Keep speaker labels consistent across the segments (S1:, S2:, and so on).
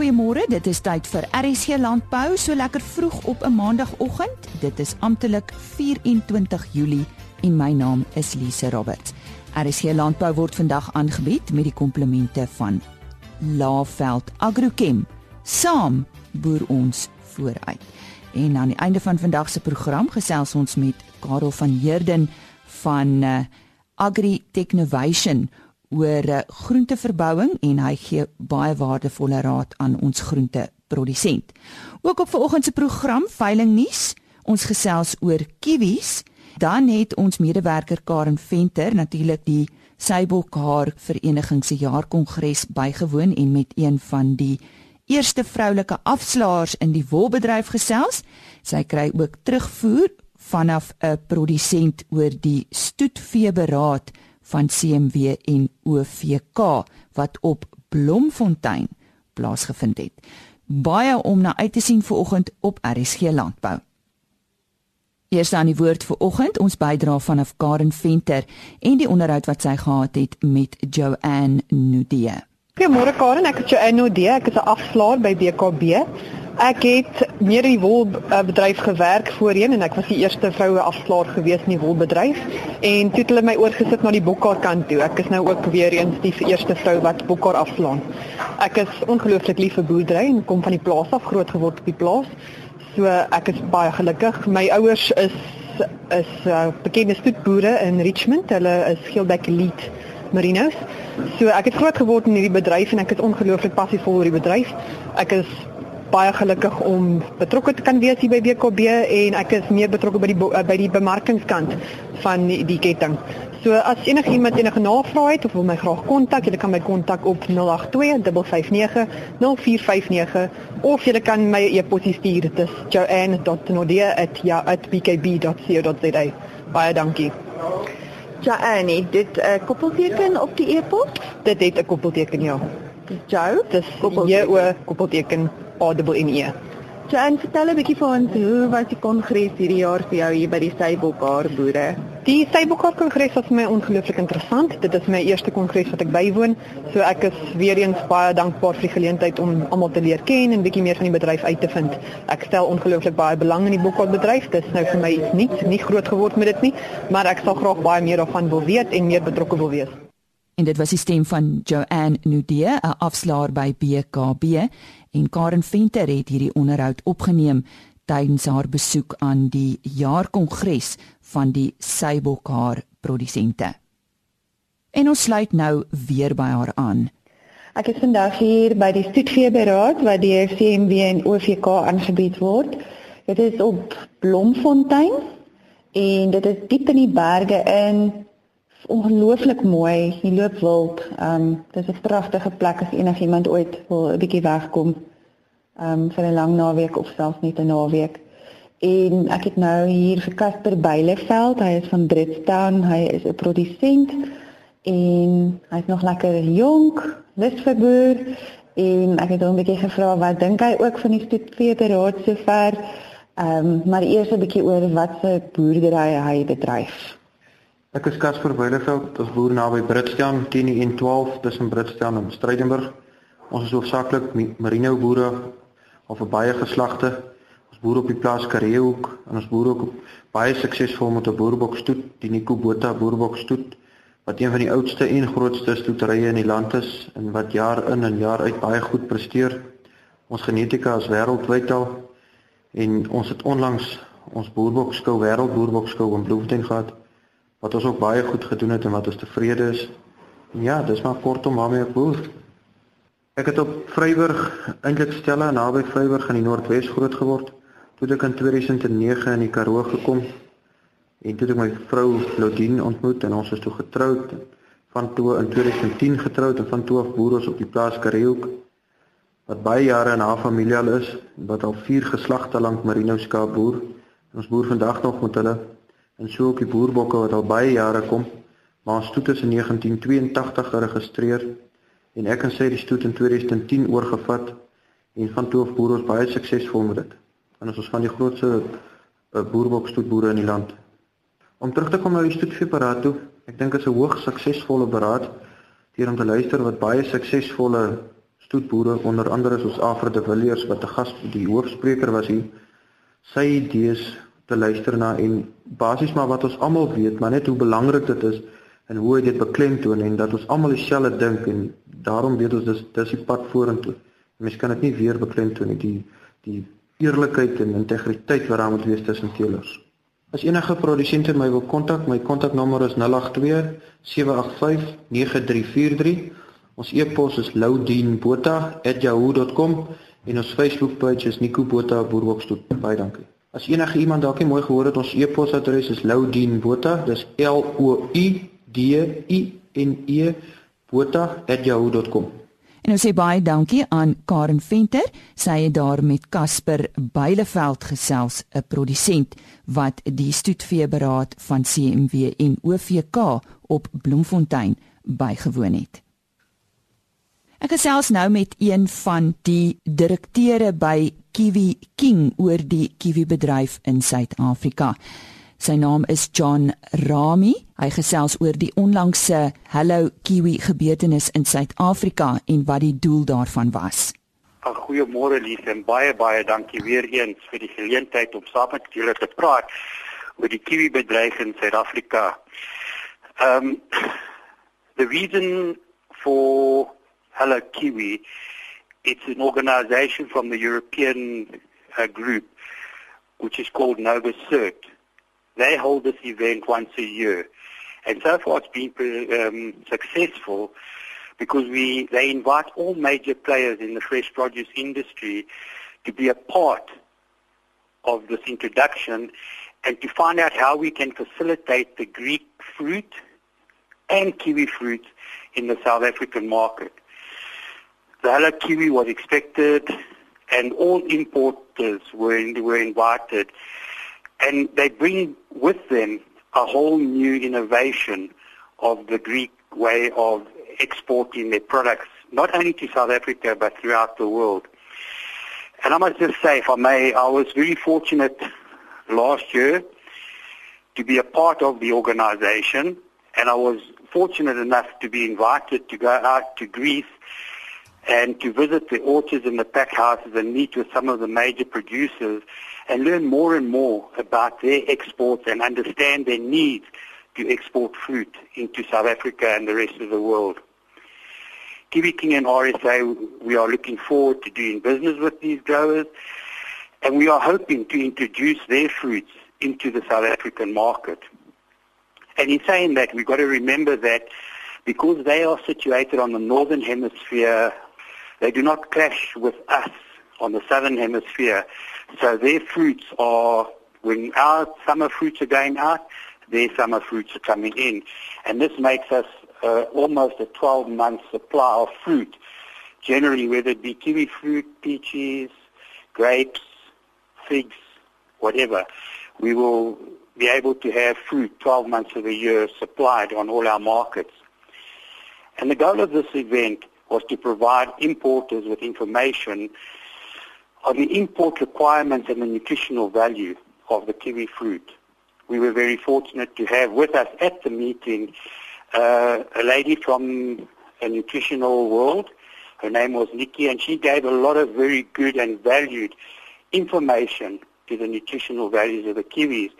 S1: Goeiemôre, dit is tyd vir RSC Landbou, so lekker vroeg op 'n maandagooggend. Dit is amptelik 24 Julie en my naam is Lise Roberts. RSC Landbou word vandag aangebied met die komplemente van Laveld Agrochem. Saam boer ons vooruit. En aan die einde van vandag se program gesels ons met Karel van Heerden van uh, Agri Technovation oor eh, groenteverbouing en hy gee baie waardevolle raad aan ons groenteprodusent. Ook op vanoggend se program veiling nuus, ons gesels oor kiwis. Dan het ons medewerker Karen Venter natuurlik die Seibokhaar Vereniging se jaarkongres bygewoon en met een van die eerste vroulike afslaers in die wolbedryf gesels. Sy kry ook terugvoer vanaf 'n produsent oor die stoetveeberaad van CMW en OVK wat op Blomfontein plaasgevind het. Baie om na uit te sien vir oggend op RSG Landbou. Eers aan die woord vir oggend ons bydra vanaf Karen Venter en die onderhoud wat sy gehad het met Joanne Nudee.
S2: Goeiemôre Karen, ek is Joanne Nudee, ek is 'n afslaer by BKB. Ek het meer in die wolbedryf gewerk voorheen en ek was die eerste vroue afslaer gewees in die wolbedryf en toe het hulle my oorgesit na die bokkar kant toe. Ek is nou ook weer eens die eerste vrou wat bokkar afslaan. Ek is ongelooflik lief vir boerdery en kom van die plaas af groot geword op die plaas. So ek is baie gelukkig. My ouers is is uh, bekende stoetboere in Richmond. Hulle is Gilbeck Elite Merinos. So ek het groot geword in hierdie bedryf en ek is ongelooflik passievol oor die bedryf. Ek is baie gelukkig om betrokke te kan wees hier by WKB en ek is meer betrokke by die eh, by die bemarkingskant van die, die ketting. So as enige iemand enige navrae het of wil my graag kontak, jy kan my kontak op 082 559 0459 of jy kan my e-pos stuur. Dit is joanne.nodea@bkb.co.za. Baie dankie.
S3: Ja, Annie, dit 'n uh, koppelteken op die e-pos?
S2: Dit het 'n koppelteken ja.
S3: Jou?
S2: Dis J O koppelteken AWNE.
S3: So, en vertel 'n bietjie vir ons, hoe was die kongres hierdie jaar vir jou hier by die Seibokhaar boere?
S2: Die Seibokhaar kongres was vir my ongelooflik interessant. Dit is my eerste kongres wat ek bywoon, so ek is weer eens baie dankbaar vir die geleentheid om almal te leer ken en bietjie meer van die bedryf uit te vind. Ek stel ongelooflik baie belang in die bokhaarbedryf. Dit is nou vir my iets nuuts, nie groot geword met dit nie, maar ek sal graag baie meer daarvan wil weet en meer betrokke wil wees.
S1: En dit was die stem van Joanne Nudee, 'n afslaer by BKB en Karen Venter het hierdie onderhoud opgeneem tydens haar besoek aan die jaarkongres van die Seibokhaar produsente. En ons sluit nou weer by haar aan.
S3: Ek is vandag hier by die Stoetveeberaad wat deur CMW en OVK aangebied word. Dit is op Blomfontein en dit is diep in die berge in ongelooflik mooi. Jy loop wild. Ehm um, dit is 'n pragtige plek as enigiemand ooit wil 'n bietjie wegkom. Ehm um, vir 'n lang naweek of selfs net 'n naweek. En ek het nou hier vir Casper Beileveld. Hy is van Bridgetown. Hy is 'n produsent en hy's nog lekker jonk, lus vir boer. En ek het hom 'n bietjie gevra wat dink hy ook van die stoetveeberaad sover. Ehm um, maar eers 'n bietjie oor wat se boerdery hy bedryf.
S4: Ek is Casper Weileveld, ons boer naby Britstown, teen die N12 tussen Britstown en Stellenbosch. Ons is hoofsaaklik merino boere of baie geslagte. Ons boer op die plaas Kareehoek en ons boer ook baie suksesvol met 'n boerbokstoet, die Nico Botha boerbokstoet, wat een van die oudste en grootste stoeterye in die land is en wat jaar in en jaar uit baie goed presteer. Ons genetika is wêreldwyd al en ons het onlangs ons boerbokskou wêreldboerboksskou in Bloemfontein gehad wat ons ook baie goed gedoen het en wat ons tevrede is. En ja, dis maar kortom waarmee ek boer. Ek het op Vryburg eintlik stelle naby Vryburg in die Noordwes groot geword. Toe ek in 2009 in die Karoo gekom en toe ek my vrou Lodien ontmoet en ons is toe getroud van toe in 2010 getroud en van toe af boer ons op die plaas Kareehoek wat baie jare in haar familie al is wat al vier geslagte lank merino skaap boer. Ons boer vandag nog met hulle en so ook die boerbokke wat al baie jare kom, maar ons stoet is in 1982 geregistreer en ek en sy die stoet in 2010 oorgevat en van toe af boer ons baie suksesvol met dit. En ons is van die grootste uh, boerbokstoetboere in die land. Om terug te kom na die stoetveeberaad toe, ek dink dit is 'n hoogs suksesvolle beraad deur om te luister wat baie suksesvolle stoetboere onder andere soos Afro de Villiers wat 'n gas die hoofspreker was hier sy idees te luister na en basies maar wat ons almal weet maar net hoe belangrik dit is en hoe hy dit beklemtoon en dat ons almal dieselfde dink en daarom weet ons dis dis die pad vorentoe. Mens kan dit nie weer beklemtoon nie die die eerlikheid en integriteit wat daar moet wees tussen teelers. As enige produsente my wil kontak, my kontaknommer is 082 785 9343. Ons e-pos is loudeenbotha@yahoo.com en ons Facebook-bladsy is Nico Botha Boerhoekstoet. Baie dankie. As enige iemand dalk nie mooi gehoor het ons e-posadres is loudeenbotha, dis L O U D I N E botha@yahoo.com.
S1: En ons sê baie dankie aan Karen Venter. Sy het daar met Casper Byleveld gesels, 'n produsent wat die stoetvee-beraad van CMW en OVK op Bloemfontein bygewoon het. Ek gesels nou met een van die direkteure by Kiwi King oor die kiwi bedryf in Suid-Afrika. Sy naam is John Rami. Hy gesels oor die onlangse Hello Kiwi gebeurtenis in Suid-Afrika en wat die doel daarvan was.
S5: Goeiemôre Lies en baie baie dankie weer eens vir die geleentheid om saam met julle te praat oor die kiwi bedryf in Suid-Afrika. Um the reason for Hello Kiwi it's an organization from the European uh, group which is called Nova Cert. They hold this event once a year. And so far it's been um, successful because we they invite all major players in the fresh produce industry to be a part of this introduction and to find out how we can facilitate the Greek fruit and kiwi fruit in the South African market. The Hello Kiwi was expected and all importers were, were invited and they bring with them a whole new innovation of the Greek way of exporting their products, not only to South Africa but throughout the world. And I must just say, if I may, I was very fortunate last year to be a part of the organization, and I was fortunate enough to be invited to go out to Greece and to visit the orchards and the pack houses and meet with some of the major producers and learn more and more about their exports and understand their needs to export fruit into South Africa and the rest of the world. Kiwi King and RSA, we are looking forward to doing business with these growers and we are hoping to introduce their fruits into the South African market. And in saying that, we've got to remember that because they are situated on the northern hemisphere, they do not clash with us on the southern hemisphere. So their fruits are, when our summer fruits are going out, their summer fruits are coming in. And this makes us uh, almost a 12-month supply of fruit, generally whether it be kiwi fruit, peaches, grapes, figs, whatever. We will be able to have fruit 12 months of the year supplied on all our markets. And the goal of this event was to provide importers with information on the import requirements and the nutritional value of the kiwi fruit. We were very fortunate to have with us at the meeting uh, a lady from a nutritional world. Her name was Nikki, and she gave a lot of very good and valued information to the nutritional values of the kiwis.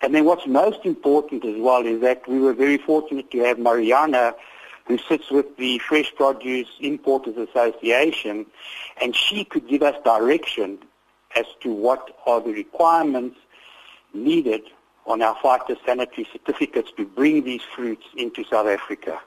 S5: And then what's most important as well is that we were very fortunate to have Mariana who sits with the Fresh Produce Importers Association, and she could give us direction as to what are the requirements needed on our phytosanitary certificates to bring these fruits into South Africa.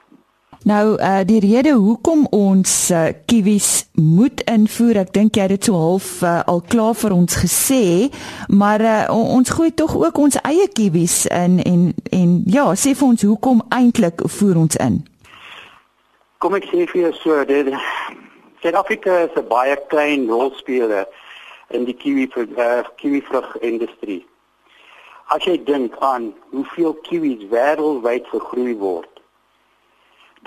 S1: Nou uh die rede hoekom ons uh, kiwis moet invoer, ek dink jy het dit so half uh, al klaar vir ons gesê, maar uh, ons gooi tog ook ons eie kiwis in en en ja, sê vir ons hoekom eintlik voer ons in?
S5: Kom ek sê vir jou so, dit Suid-Afrika is 'n baie klein rolspeler in die kiwi uh, kiwi vrug industrie. As jy dink aan hoeveel kiwis wêreldwyd gegroei word,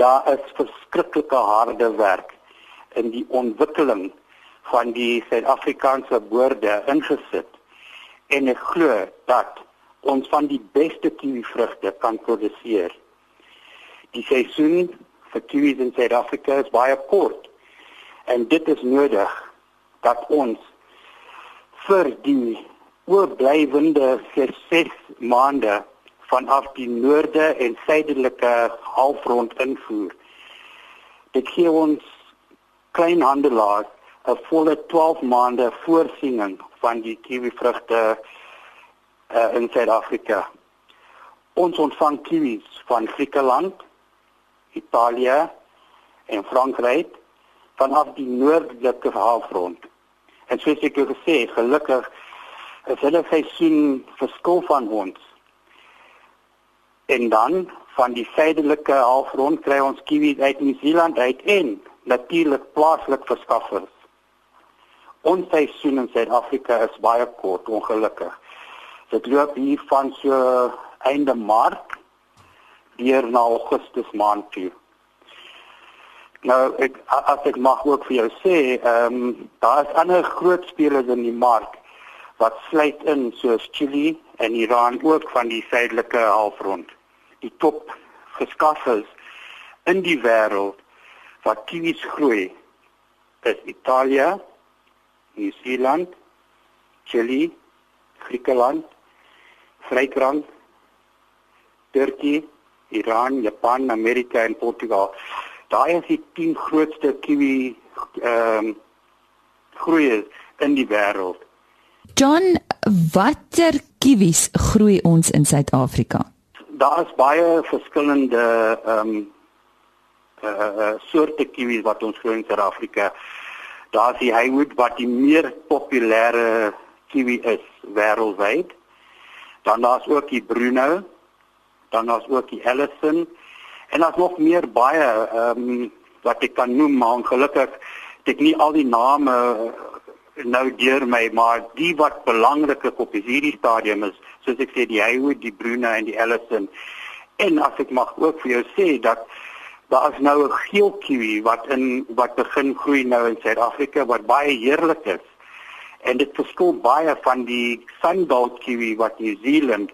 S5: daar is verskriklike harde werk in die ontwikkeling van die Suid-Afrikaanse boorde ingesit. En ek glo dat ons van die beste kiwi vrugte kan produseer. Die seisoen vir kiwis in Suid-Afrika is baie kort. En dit is nodig dat ons vir die oorblywende 6 maande vanaf die noorde en suidelike halfrond invoer. Dit gee ons kleinhandelaars 'n volle 12 maande voorsiening van die kiwi vrugte uh, in Suid-Afrika. Ons ontvang kiwis van Griekeland, Italië en Frankryk vanaf die noordelike halfrond. En soos ek gesê het, gelukkig is hulle seisoen verskil van ons. En dan van die suidelike halfrond kry ons kiwis uit Nieu-Seeland uit en natuurlik plaaslik verskaffers. Ons seisoen in Suid-Afrika is baie kort, ongelukkig. Dit loop hier van so einde Maart deur na Augustus maand toe. Nou ek as ek mag ook vir jou sê, ehm um, daar is ander groot spelers in die mark wat sluit in soos Chili en Iran ook van die suidelike halfrond. Die top geskaffers in die wêreld wat kiwis groei is Italië, Nieu-Seeland, Chili, Griekeland, Frankryk, Turkye, Iran, Japan, Amerika en Portugal. Daai is die 10 grootste kiwi ehm um, groeiers in die wêreld.
S1: John, watter kiwis groei ons in Suid-Afrika?
S5: Daar is baie verskillende ehm um, uh, soorte kiwis wat ons groei in Suid-Afrika. Daar's die Haywood wat die meer populêre kiwi is wêreldwyd. Dan daar's ook die Bruno. Dan daar's ook die Ellison en daar's nog meer baie ehm um, wat ek kan noem, maar ongelukkig ek nie al die name nou deur my maar die wat belangrik is op hierdie stadium is soos ek sê die Haywood, die Bruna en die Ellison. En as ek mag ook vir jou sê dat daar is nou 'n geel kiwi wat in wat begin groei nou in Suid-Afrika wat baie heerlik is. En dit verskil baie van die Sungold kiwi wat New Zealand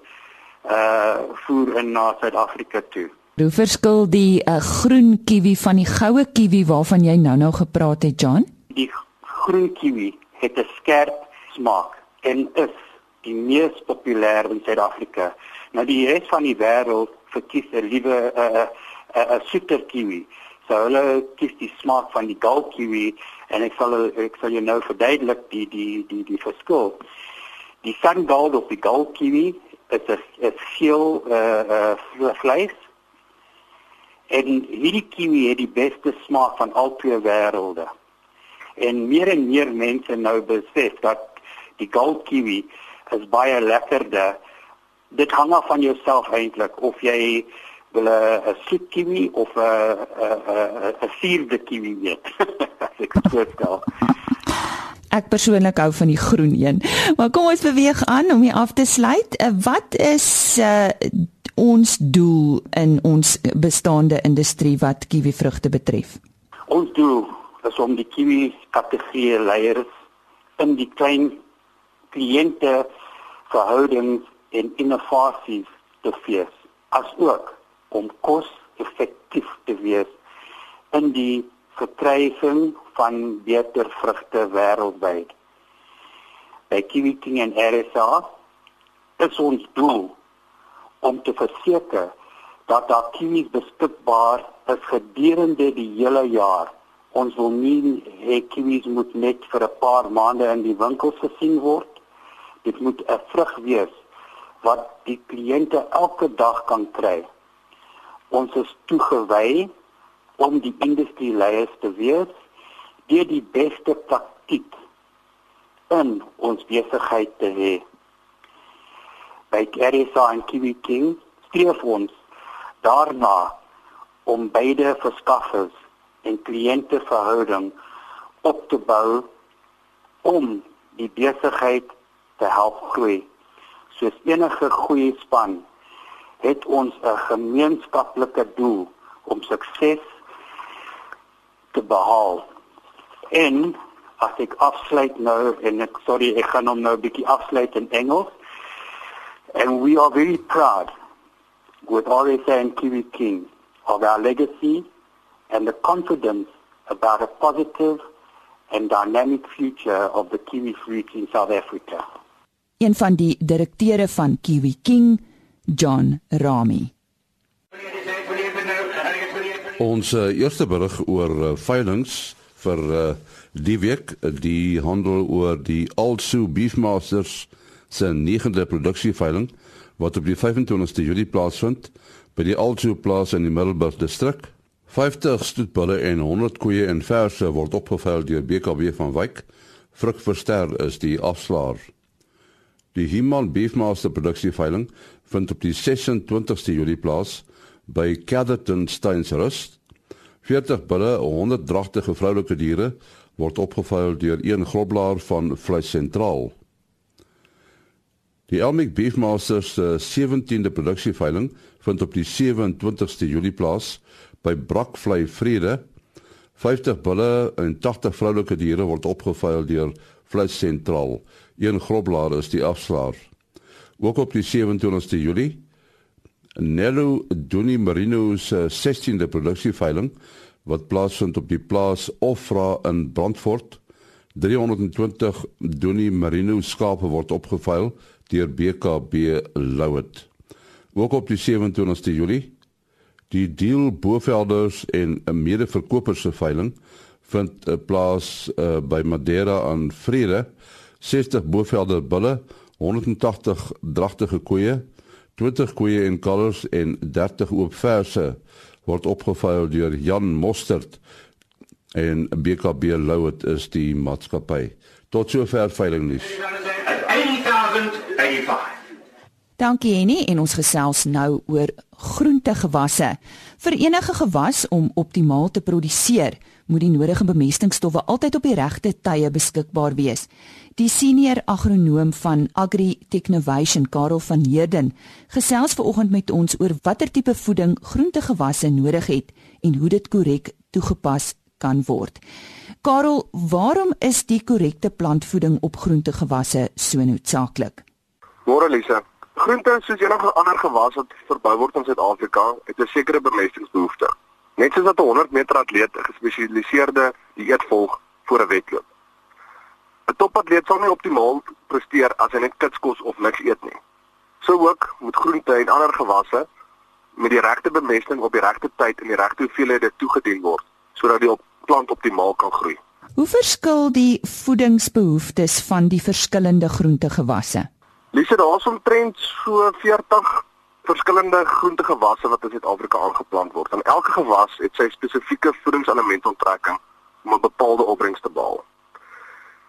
S5: uh voer in na Suid-Afrika toe.
S1: Hoe verskil die uh, groen kiwi van die goue kiwi waarvan jy nou-nou gepraat het, John?
S5: Die groen kiwi het 'n skerp smaak en is die mees populêr in Suid-Afrika. Nou die res van die wêreld verkies 'n liewe 'n uh, 'n uh, 'n uh, soeter kiwi. So hulle kies die smaak van die gold kiwi en ek sal ek sal jou nou verduidelik die die die die verskil. Die sun gold of die gold kiwi 'n is geel uh uh vleis. En hierdie kiwi het die beste smaak van al twee wêrelde en meer en meer mense nou besef dat die gold kiwi is baie lekkerder. Dit hang af van jouself eintlik of jy wil 'n soet kiwi of 'n 'n 'n suurde kiwi eet. ek sê
S1: Ek persoonlik hou van die groen een. Maar kom ons beweeg aan om hier af te sluit. Eh, wat is uh, ons doel in ons bestaande industrie wat kiwi vrugte betref?
S5: Ons doel is om die kiwi kategorie leiers in die klein kliënte verhoudings en innovasies te fees asook om kos effektief te wees in die verkryging van beter vrugte wêreldwyd. By Kiwi King en RSA is ons doel om te verseker dat daar kiwis beskikbaar is gedurende die hele jaar Ons wil nie hê kiwis moet net vir 'n paar maande in die winkels gesien word. Dit moet 'n vrug wees wat die kliënte elke dag kan kry. Ons is toegewy om die industrie leiers te wees deur die beste praktyk in ons besigheid te hê. By RSA en Kiwi King streef ons daarna om beide verskaffers en kliënteverhouding op te bou om die besigheid te help groei. Soos enige goeie span het ons 'n gemeenskaplike doel om sukses te behaal. En as ek afsluit nou en ek sorry ek gaan hom nou 'n bietjie afsluit in Engels. And we are very proud with RSA and Kiwi King of our legacy and the confidence about a positive and dynamic future of the kiwi fruit in South Africa.
S1: Een van die direkteure van Kiwi King, John Rami.
S6: Ons uh, eerste berig oor uh, veilings vir uh, die week, die handel oor die Also Beefmasters se 9de produksieveiling wat op die 25ste Julie plaasvind by die Also plaas in die Middelburg distrik. 50 stoetbulle en 100 koeie en verse word opgeveil deur BKB van Wyk. Fruk Verster is die afslaer. Die Himan Beefmaster produksieveiling vind op die 26ste Julie plaas by Catherton Steinsrust. 40 bulle, 100 dragtige vroulike diere word opgevuil deur een groblaar van Vleis Sentraal. Die Elmik Beefmasters se 17de produksieveiling vind op die 27ste Julie plaas by Brakvlei Vrede. 50 bulle en 80 vroulike diere word opgevuil deur Vleis Sentraal. Een groblaar is die afslaer. Ook op die 27ste Julie Nello Duni Marino se 16de produksieveiling wat plaasvind op die plaas Offra in Brandfort. 320 Duni Marino skape word opgeveil deur BKB Louet. Ook op die 27ste Julie die Deal Bovelders en 'n medeverkopers se veiling vind uh, plaas uh, by Madeira aan Vrede. 60 Bovelder bulle, 180 dragtige koeie 20 koeie en kalvers en 30 oop verse word opgevuil deur Jan Mostert en BKB Louet is die maatskappy. Tot sover veiling nuus.
S1: Dankie Henny en ons gesels nou oor groentegewasse. Vir enige gewas om optimaal te produseer, moet die nodige bemestingstowwe altyd op die regte tye beskikbaar wees. Die senior agronoom van Agri Technovation, Karel van Heerden, gesels vanoggend met ons oor watter tipe voeding groentegewasse nodig het en hoe dit korrek toegepas kan word. Karel, waarom is die korrekte plantvoeding op groentegewasse so noodsaaklik?
S7: Môre Lisa, groente soos enige ander gewas wat verbou word in Suid-Afrika, het 'n sekere bemestingsbehoefte. Net soos wat 'n 100 meter atleet 'n gespesialiseerde dieet volg voor 'n wedloop. 'n Topatleet sal nie optimaal presteer as hy net kitskos of niks eet nie. So ook moet groente en ander gewasse met die regte bemesting op die regte tyd en die regte hoeveelhede toegedien word sodat die plant optimaal kan groei.
S1: Hoe verskil die voedingsbehoeftes van die verskillende groentegewasse?
S7: Lise, daar is omtrent so 40 verskillende groentegewasse wat in Suid-Afrika aangeplant word. En elke gewas het sy spesifieke voedingselementontrekking om 'n bepaalde opbrengs te behaal.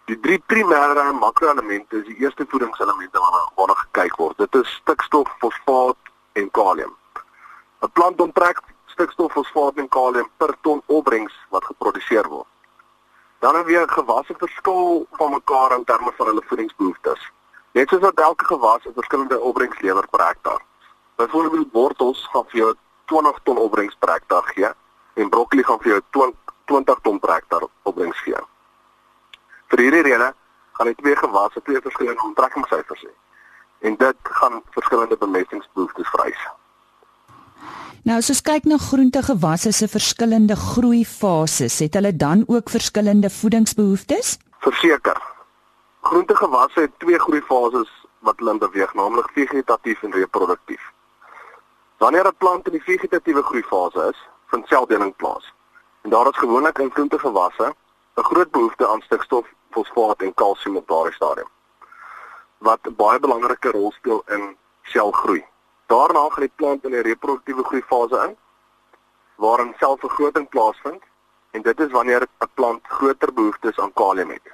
S7: Die drie primêre makroelemente is die eerste voedingselemente waarna gekyk word. Dit is stikstof, fosfaat en kalium. 'n Plant onttrek stikstof, fosfaat en kalium per ton opbrengs wat geproduseer word. Dan het weer gewasse verskil van mekaar in terme van hulle voedingsbehoeftes. Net soos wat elke gewas 'n verskillende opbrengs lewer per hektaar. Byvoorbeeld wortels gaan vir jou 20 ton opbrengs per hektaar gee en broccoli gaan vir jou 20 ton per hektaar opbrengs gee. Vir hierdie rede gaan die twee gewasse twee verskillende onttrekkingssyfers hê. En dit gaan verskillende bemestingsbehoeftes vereis.
S1: Nou as ons kyk na groentegewasse se verskillende groeifases, het hulle dan ook verskillende voedingsbehoeftes?
S7: Verseker. Groentegewasse het twee groeifases wat hulle beweeg, naamlik vegetatief en reproduktief. Wanneer 'n plant in die vegetatiewe groeifase is, vind seldeling plaas. En daar is gewoonlik in groentegewasse 'n groot behoefte aan stikstof, fosfaat en kalsium op daardie stadium wat 'n baie belangrike rol speel in selgroei. Daarna gaan die plant in die reproduktiewe groeifase in waarin selvergroting plaasvind en dit is wanneer 'n plant groter behoeftes aan kalium het.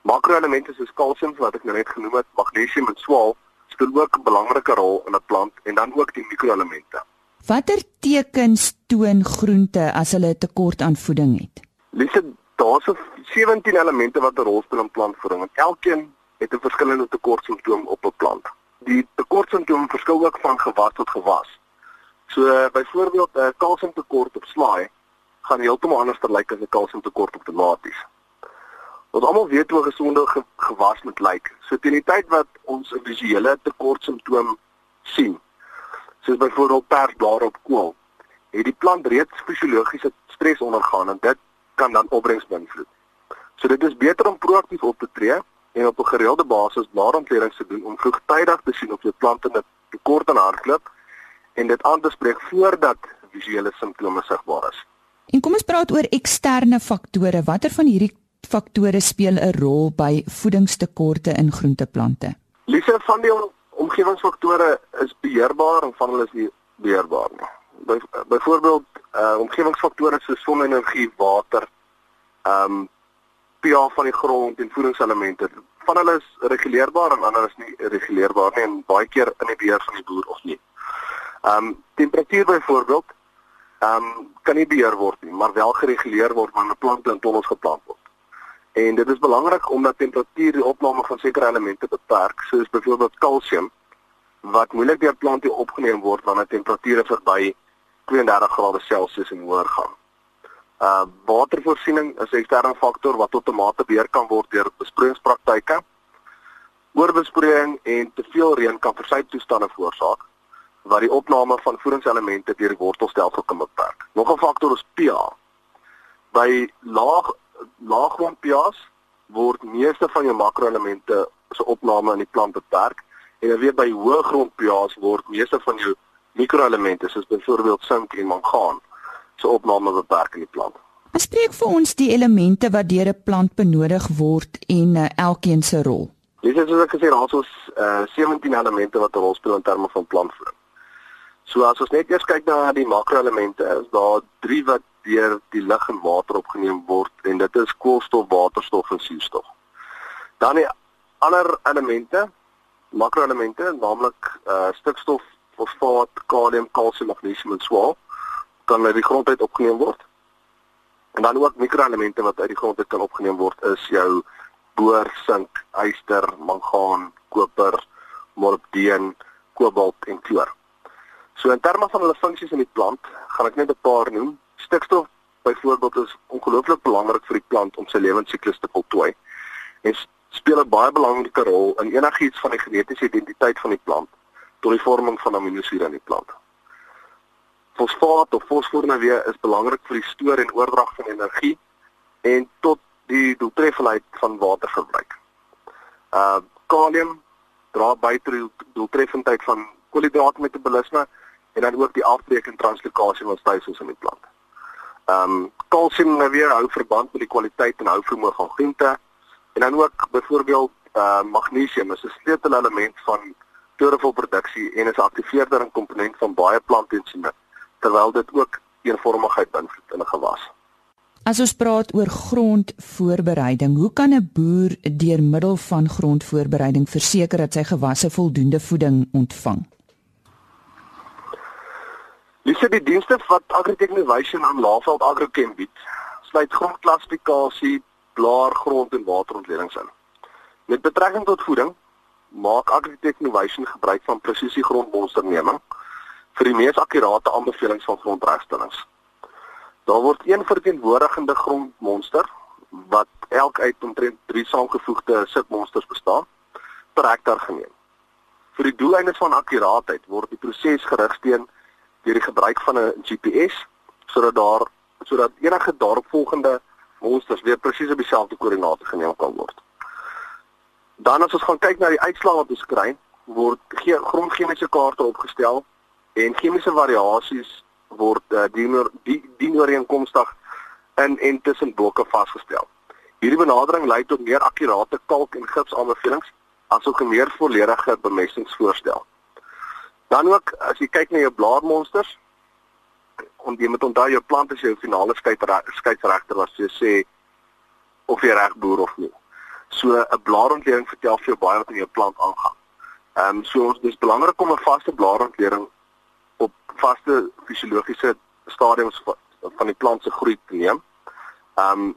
S7: Makroelemente soos kalsium wat ek nou net genoem het, magnesium en swaal speel ook 'n belangrike rol in 'n plant en dan ook die mikroelemente.
S1: Watter tekens toon groente as hulle 'n tekort aan voeding het?
S7: Lise, daar's 17 elemente wat 'n rol speel in plantvoeding en elkeen het 'n verskillende tekortsimptoom op 'n plant. Die tekortsimptoom verskil ook van gewas tot gewas. So byvoorbeeld 'n kalsiumtekort op slaai gaan heeltemal anders lyk as 'n kalsiumtekort op tomaties. Ons almal weet hoe 'n gesonde ge gewas moet lyk. So teen die tyd wat ons 'n visuele tekort simptoom sien, soos byvoorbeeld persblare op kool, het die plant reeds fisiologiese stres ondergaan en dit kan dan opbrengs beïnvloed. So dit is beter om proaktief op te tree en op 'n gereelde basis blaarontleding te doen om vroegtydig te sien of jou plante 'n tekort aan hardloop en dit aan te spreek voordat visuele simptome sigbaar is.
S1: En kom ons praat oor eksterne faktore. Watter van hierdie faktore speel 'n rol by voedingstekorte in groenteplante?
S7: Lise van die omgewingsfaktore is beheerbaar en van hulle is nie beheerbaar nie. By byvoorbeeld uh omgewingsfaktore soos sonenergie, water, ehm um, pH van die grond en voedingselemente. Van hulle is reguleerbaar en ander is nie reguleerbaar nie en baie keer in die beheer van die boer of nie. Ehm um, temperatuur byvoorbeeld ehm um, kan nie beheer word nie, maar wel gereguleer word wanneer plante in tonnels geplant word. En dit is belangrik omdat temperatuur die opname van sekere elemente beperk, soos byvoorbeeld kalsium wat moeilik deur plante opgeneem word wanneer temperature verby 32 grade Celsius en hoër gaan. Uh watervoorsiening is 'n eksterne faktor wat tot 'n mate beheer kan word deur besproeiingspraktyke. Oorbesproeiing en te veel reën kan versuiptoestande veroorsaak wat die opname van voedingselemente deur die wortelstelsel kan beperk. Nog 'n faktor is pH. By laag laaggrond pH's word meeste van jou makroelemente se opname in die plant beperk en dan weer by hoë grond pH's word meeste van jou mikroelemente soos byvoorbeeld sink en mangaan se opname beperk in die plant.
S1: Bespreek vir ons die elemente wat deur 'n plant benodig word en uh, elkeen se rol.
S7: Dis soos ek gesê het, ons uh, 17 elemente wat 'n rol speel in terme van plantvoeding. So as ons net eers kyk na die makroelemente, is daar 3 wat deur die lug en water opgeneem word is koolstof, waterstof en suurstof. Dan die ander elemente, makroelemente, naamlik uh, stikstof, fosfaat, kalium, kalsium, magnesium en swaar kan uit die grond uit opgeneem word. En dan ook mikroelemente wat uit die grond uit kan opgeneem word is jou boor, sink, yster, mangaan, koper, molibdeen, kobalt en kloor. So in terme van hulle funksies in die plant, gaan ek net 'n paar noem. Stikstof byvoorbeeld is ongelooflik belangrik vir die plant om sy lewensiklus te voltooi. En speel 'n baie belangrike rol in enigiets van die genetiese identiteit van die plant tot die vorming van aminosure in die plant fosfaat of fosfor weer is belangrik vir die stoor en oordrag van energie en tot die doeltreffendheid van waterverbruik. Uh kalium dra by tot die doeltreffendheid van koolhidraatmetabolisme en dan ook die afbreek en translokasie van stelsels in die plant. Um kalsium nou weer hou verband met die kwaliteit en hou vermoë van groente en dan ook byvoorbeeld uh magnesium is 'n sleutelelement van klorofolproduksie en is 'n aktiveerder en komponent van baie plantensieme terwyl dit ook eenvormigheid beïnvloed in 'n gewas.
S1: As ons praat oor grondvoorbereiding, hoe kan 'n boer deur middel van grondvoorbereiding verseker dat sy gewasse voldoende voeding ontvang?
S7: Lisse die dienste wat Agritechnovation aan Laveld Agrochem bied, sluit grondklassifikasie, blaar, grond en waterontledings in. Met betrekking tot voeding, maak Agritechnovation gebruik van presisie grondmonsterneming vir die mees akkurate aanbevelings van grondregstellings. Daar word een verteenwoordigende grondmonster wat elk uit omtrent 3 saamgevoegde sitmonsters bestaan per hektaar geneem. Vir die doeleindes van akkuraatheid word die proses gerigsteen deur die gebruik van 'n GPS sodat daar sodat enige daaropvolgende monsters weer presies op dieselfde koördinate geneem kan word. Dan as ons gaan kyk na die uitslae wat ons kry, word grondchemiese kaarte opgestel en chemiese variasies word uh, dienooreenkomstig in en tussen blokke vasgestel. Hierdie benadering lei tot meer akkurate kalk en gips aanbevelings asook 'n meer volledige bemestingsvoorstel. Dan ook as jy kyk na jou blaarmonsters, om jy moet onthou jou plant is jou finale skeidsregter wat jy sê of jy reg boer of nie. So 'n blaarontleding vertel vir jou baie wat in jou plant aangaan. Ehm um, so dis belangrik om 'n vaste blaarontleding op vaste fisiologiese stadiums van die plant se groei te neem. Um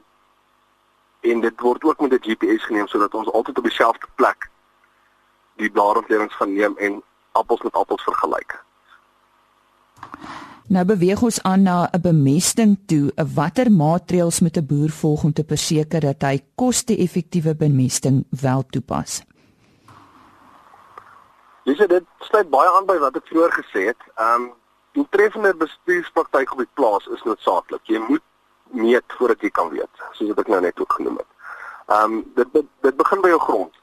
S7: en dit word ook met 'n GPS geneem sodat ons altyd op dieselfde plek die blaarontledings gaan neem en appels met appels vergelyk.
S1: Nou beweeg ons aan na 'n bemesting toe. Watter maatreëls moet 'n boer volg om te verseker dat hy koste-effektiewe bemesting wel toepas?
S7: Dis dit sluit baie aan by wat ek vroeër gesê het. Ehm um, die treffende bestuurspraktyk op die plaas is noodsaaklik. Jy moet meet voordat jy kan weet, soos wat ek nou net ook genoem het. Ehm um, dit, dit dit begin by jou grond,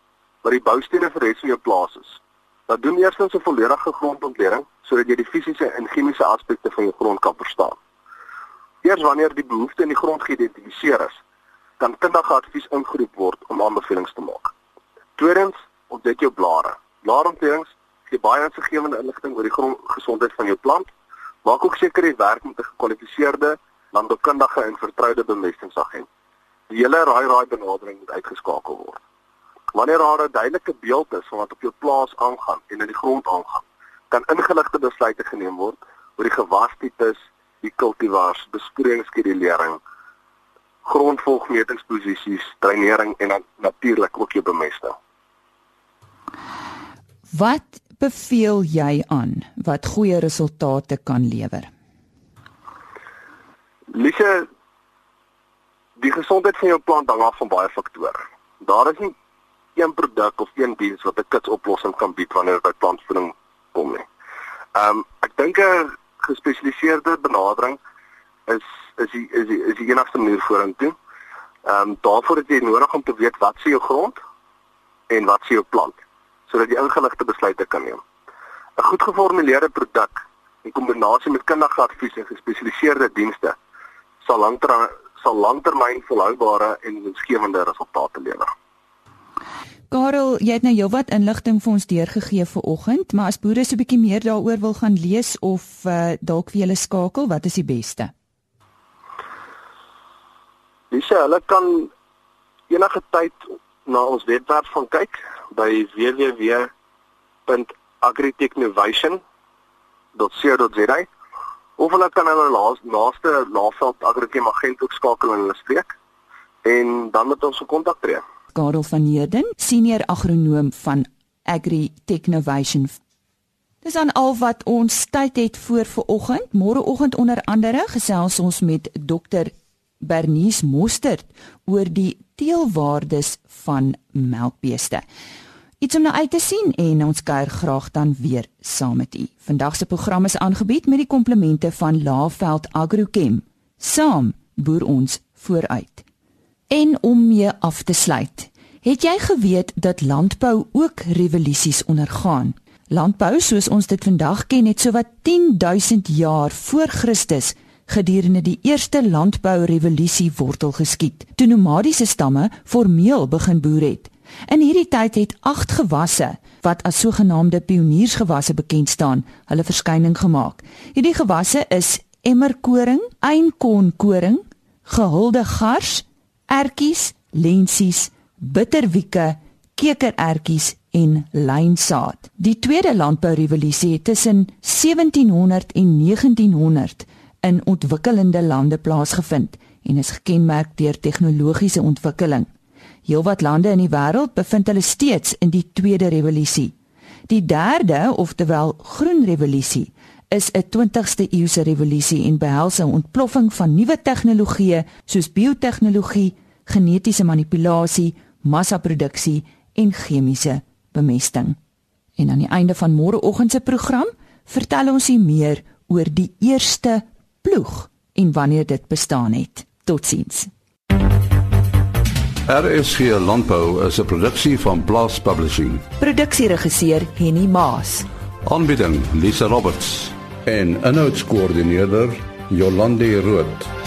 S7: waar die boustene vir res van jou plaas is. Dan doen eerstens 'n volledige grondontleding sodat jy die fisiese en chemiese aspekte van jou grond kan verstaan. Eers wanneer die behoefte in die grond geïdentifiseer is, kan kundige advies ingeroep word om aanbevelings te maak. Tweedens, ontdek jou blare. Blaarontledings gee baie insiggewende inligting oor die grondgesondheid van jou plant. Maak ook seker jy werk met 'n gekwalifiseerde landboukundige en vertroude bemestingsagent. Die hele raai raai benadering moet uitgeskakel word. Wanneer daar 'n duidelike beeld is van wat op jou plaas aangaan en in die grond aangaan, kan ingeligte besluite geneem word oor die gewastipes, die kultivars, besproeiingsskedulering, grondvolgmetingsposisies, dreinering en natuurlik ook jou bemesting.
S1: Wat beveel jy aan wat goeie resultate kan lewer?
S7: Lise die gesondheid van jou plant hang af van baie faktore. Daar is nie een produk of een diens wat 'n kitsoplossing kan bied wanneer dit by plantvoeding kom nie. Ehm um, ek dink 'n gespesialiseerde benadering is is die is die, is die enigste manier vorentoe. Ehm um, daarvoor het jy nodig om te weet wat se jou grond en wat se jou plant sodat jy ingeligte besluite kan neem. 'n Goed geformuleerde produk in kombinasie met kundige advies en gespesialiseerde dienste sal lankter sal langtermyn volhoubare en winsgewende resultate lewer.
S1: Karel, jy het nou heelwat inligting vir ons deurgegee vir oggend, maar as boere so 'n bietjie meer daaroor wil gaan lees of uh, dalk vir julle skakel, wat is die beste?
S7: Dis hulle kan enige tyd na ons webwerf gaan kyk by www.agritechnovation.co.za of hulle kan hulle naaste Laveld Agrichem agent ook skakel in hulle streek en dan met ons kontak tree.
S1: Karel van Heerden, senior agronoom van Agritechnovation. Dis aan al wat ons tyd het voor vanoggend. Môreoggend onder andere gesels ons met dokter Bernice Mostert oor die teelwaardes van melkbeeste. Iets om na uit te sien en ons kuier graag dan weer saam met u. Vandag se program is aangebied met die komplemente van Laveld Agrochem. Saam boer ons vooruit. En om mee af te sluit, het jy geweet dat landbou ook revolusies ondergaan? Landbou soos ons dit vandag ken het sowat 10000 jaar voor Christus gedurende die eerste landbourevolusie wortel geskiet. Toe nomadiese stamme formeel begin boer het. In hierdie tyd het agt gewasse wat as sogenaamde pioniersgewasse bekend staan, hulle verskyning gemaak. Hierdie gewasse is emmerkoring, einkornkoring, gehulde gars, ertjies, lensies, bitterwieke, kekerertjies en lynsaad. Die tweede landbourevolusie het tussen 1700 en 1900 in ontwikkelende lande plaasgevind en is gekenmerk deur tegnologiese ontwikkeling. Heelwat lande in die wêreld bevind hulle steeds in die tweede revolusie. Die derde, oftewel groen revolusie, is 'n 20ste eeuse revolusie en behels 'n ontploffing van nuwe tegnologieë soos biotehnologie, genetiese manipulasie, massaproduksie en chemiese bemesting. En aan die einde van môreoggend se program vertel ons u meer oor die eerste ploeg en wanneer dit bestaan het. Totsiens.
S6: RSG Landbou is 'n produksie van Blast Publishing.
S1: Produksieregisseur Henny Maas.
S6: Aanbieding Lisa Roberts en 'n notas koördineerder Jolande Rooi.